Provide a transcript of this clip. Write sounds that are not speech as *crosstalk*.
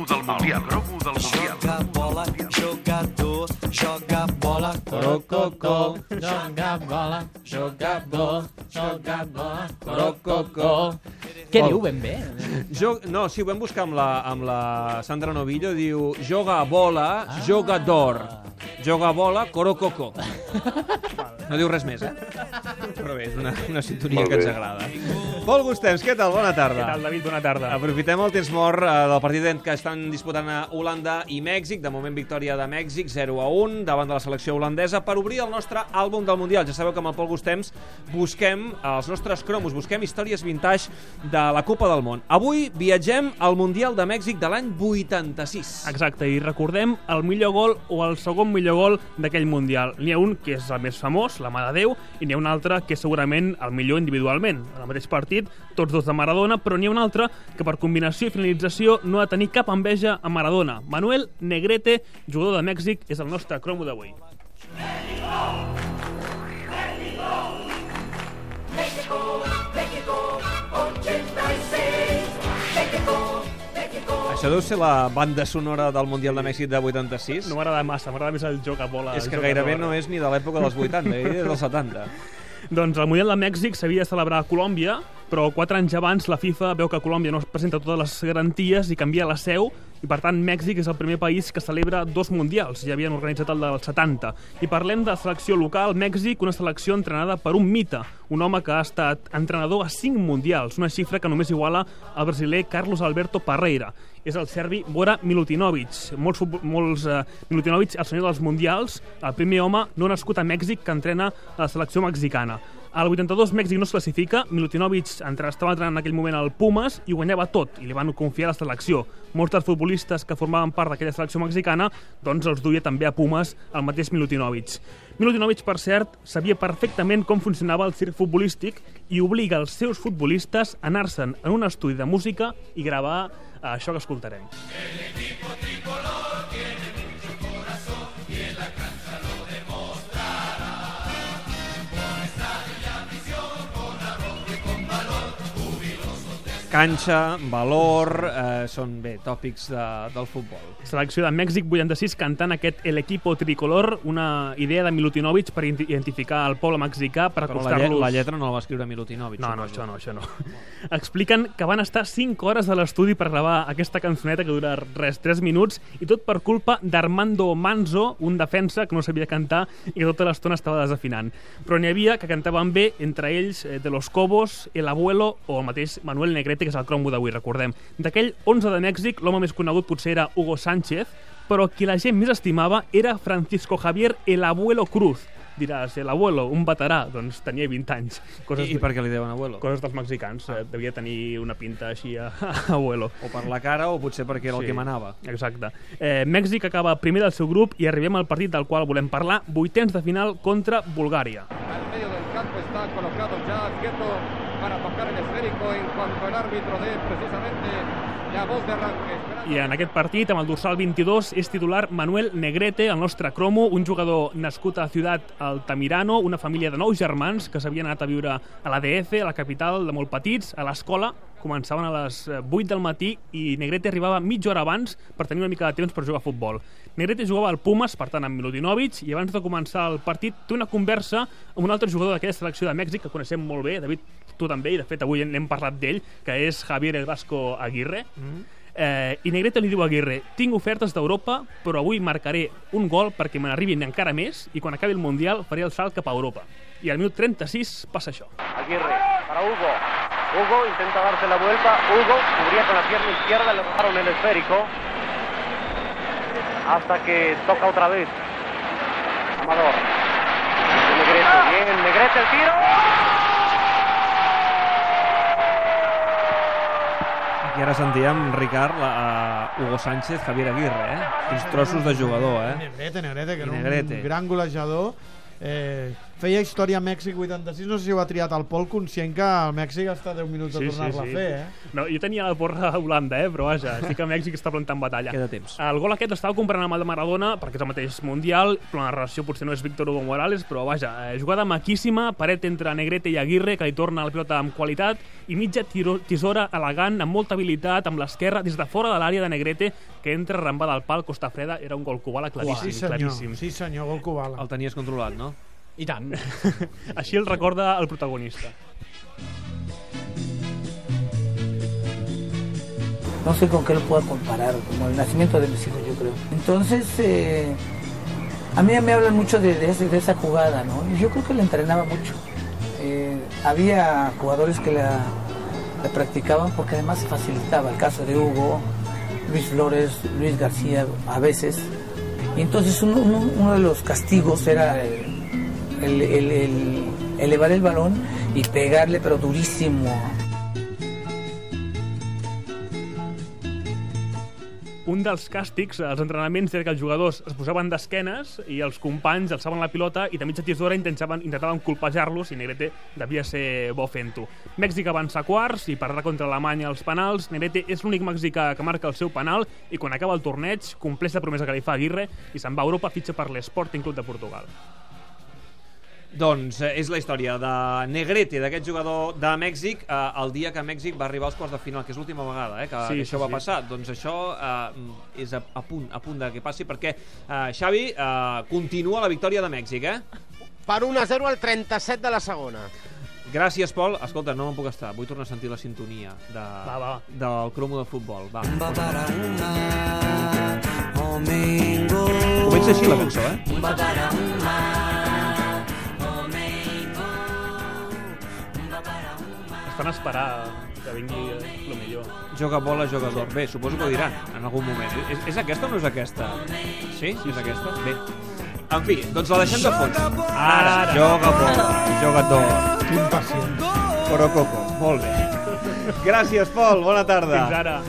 cromo del Mundial. cromo del Mundial. Joga bola, jogador, joga bola. Corococó, joga bola, joga bola, joga bola, corococó. Què diu ben bé? Jo, no, sí, ho vam buscar amb la, amb la Sandra Novillo, diu joga bola, ah. joga d'or. Joga a bola, corococo. *laughs* No diu res més, eh? Però bé, és una, una sintonia que ens agrada. Pol Gustems, què tal? Bona tarda. Què tal, David? Bona tarda. Aprofitem el temps mort eh, del partit que estan disputant a Holanda i Mèxic. De moment, victòria de Mèxic, 0 a 1, davant de la selecció holandesa, per obrir el nostre àlbum del Mundial. Ja sabeu que amb el Pol Gustems busquem els nostres cromos, busquem històries vintage de la Copa del Món. Avui viatgem al Mundial de Mèxic de l'any 86. Exacte, i recordem el millor gol o el segon millor gol d'aquell Mundial. N'hi ha un que és el més famós, la mà de Déu, i n'hi ha un altre que és segurament el millor individualment. En el mateix partit, tots dos de Maradona, però n'hi ha un altre que per combinació i finalització no ha de tenir cap enveja a Maradona. Manuel Negrete, jugador de Mèxic, és el nostre cromo d'avui. Això deu ser la banda sonora del Mundial de Mèxic de 86? No m'agrada massa, m'agrada més el joc a bola. és que gairebé no és ni de l'època dels 80, eh? *laughs* és dels 70. Doncs el Mundial de Mèxic s'havia de celebrar a Colòmbia, però quatre anys abans la FIFA veu que Colòmbia no es presenta totes les garanties i canvia la seu i per tant Mèxic és el primer país que celebra dos mundials, ja havien organitzat el dels 70. I parlem de selecció local Mèxic, una selecció entrenada per un mite, un home que ha estat entrenador a cinc mundials, una xifra que només iguala al brasiler Carlos Alberto Parreira. És el serbi Bora Milutinovic. Molts, molts uh, Milutinovic, el senyor dels mundials, el primer home no nascut a Mèxic que entrena la selecció mexicana. Al 82 Mèxic no es classifica, Milutinovic estava entrenant en aquell moment al Pumas i guanyava tot, i li van confiar a la selecció. Molts dels futbolistes que formaven part d'aquella selecció mexicana doncs els duia també a Pumas el mateix Milutinovic. Milutinovic, per cert, sabia perfectament com funcionava el circ futbolístic i obliga els seus futbolistes a anar-se'n en un estudi de música i gravar eh, això que escoltarem. Canxa, valor, eh, són bé, tòpics de, del futbol. Selecció de Mèxic 86 cantant aquest El Equipo Tricolor, una idea de Milutinovic per identi- identificar el poble mexicà per Però la, acostar-los... la lletra no la va escriure Milutinovic. No, no, això no, això no. *laughs* Expliquen que van estar 5 hores a l'estudi per gravar aquesta cançoneta que dura res, 3 minuts, i tot per culpa d'Armando Manzo, un defensa que no sabia cantar i que tota l'estona estava desafinant. Però n'hi havia que cantaven bé, entre ells eh, De los Cobos, El Abuelo o el mateix Manuel Negrete, que és el cromo d'avui, recordem. D'aquell 11 de Mèxic, l'home més conegut potser era Hugo Sánchez, però qui la gent més estimava era Francisco Javier El Abuelo Cruz. Diràs, el abuelo, un veterà, doncs tenia 20 anys. Coses I, I per què li deuen abuelo? coses dels mexicans. Eh, devia tenir una pinta així a, *laughs* a abuelo. O per la cara o potser perquè era el Sí. que manava. Exacte. Eh, Mèxic acaba primer del seu grup i arribem al partit del qual volem parlar, vuitens de final contra Bulgària. Al medio del campo está colocado ya quieto para tocar el esférico en cuanto el árbitro dé precisamente la voz de arranque. I en aquest partit, amb el dorsal 22, és titular Manuel Negrete, el nostre cromo, un jugador nascut a Ciutat Altamirano, una família de nou germans que s'havien anat a viure a la DF, a la capital, de molt petits, a l'escola, començaven a les eh, 8 del matí i Negrete arribava mitja hora abans per tenir una mica de temps per jugar a futbol. Negrete jugava al Pumas, per tant, amb Milutinovic, i abans de començar el partit té una conversa amb un altre jugador d'aquella selecció de Mèxic que coneixem molt bé, David, tu també, i de fet avui n'hem parlat d'ell, que és Javier Elasco Aguirre. Mm. Eh, I Negrete li diu a Aguirre tinc ofertes d'Europa, però avui marcaré un gol perquè me n'arribin encara més i quan acabi el Mundial faré el salt cap a Europa. I al minut 36 passa això. Aguirre para Hugo. Hugo intenta darse la vuelta. Hugo cubría con la pierna izquierda, le bajaron el esférico. Hasta que toca otra vez. Amador. Negrete, bien, Negrete el tiro. Aquí ara sentíem, Ricard, la, uh, Hugo Sánchez, Javier Aguirre, eh? Quins trossos de jugador, eh? Negrete, Negrete, que I era un gran golejador Eh, feia història a Mèxic 86, no sé si ho ha triat el Pol, conscient que el Mèxic està a 10 minuts de tornar-la a fer, eh? No, jo tenia la porra a Holanda, eh? però vaja, sí que Mèxic està plantant batalla. Queda temps. El gol aquest l'estava comprant amb el de Maradona perquè és el mateix Mundial, però la relació potser no és Víctor Hugo Morales, però vaja, eh, jugada maquíssima, paret entre Negrete i Aguirre, que li torna la pilota amb qualitat, i mitja tiro, tisora elegant, amb molta habilitat, amb l'esquerra, des de fora de l'àrea de Negrete, que entra arrambada al pal, Costa Freda, era un gol cubala claríssim, sí, senyor. claríssim. Sí, senyor, gol Kubala. El tenies controlat, no? I tant. *laughs* Així el recorda el protagonista. no sé con qué lo pueda comparar, como el nacimiento de mis hijos, yo creo. Entonces, eh, a mí me hablan mucho de, de ese- de esa jugada, ¿no? Y yo creo que la entrenaba mucho. Eh, había jugadores que la, la practicaban porque además se facilitaba. El caso de Hugo, Luis Flores, Luis García, a veces. Y entonces uno, uno- uno de los castigos era el, el- el- el elevar el balón y pegarle, pero durísimo. un dels càstigs als entrenaments era que els jugadors es posaven d'esquenes i els companys alçaven la pilota i de mitja tisora intentaven, intentaven colpejar-los i Negrete devia ser bo fent-ho. Mèxic avança quarts i perdrà contra Alemanya als penals. Negrete és l'únic mexicà que marca el seu penal i quan acaba el torneig compleix la promesa que li fa Aguirre i se'n va a Europa, fitxa per l'Sporting Club de Portugal. Doncs eh, és la història de Negrete, d'aquest jugador de Mèxic, eh, el dia que Mèxic va arribar als quarts de final, que és l'última vegada eh, que, Sí, que sí, això va sí. passar. Doncs això eh, és a, a punt a punt de que passi, perquè eh, Xavi eh, continua la victòria de Mèxic, eh? Per 1 a 0 al 37 de la segona. Gràcies, Pol. Escolta, no me'n puc estar. Vull tornar a sentir la sintonia de, Va, va. del cromo de futbol. Va. Va para una, domingo. Comença així la cançó, eh? A esperar que vingui el millor. Joga bola, jugador. Bé, suposo que ho diran en algun moment. És, és aquesta o no és aquesta? Sí? sí és aquesta? Bé. En fi, doncs la deixem de fons. Ara, joga bola, jugador. Quin pacient. Corococo, molt bé. Gràcies, Pol, bona tarda. Fins ara.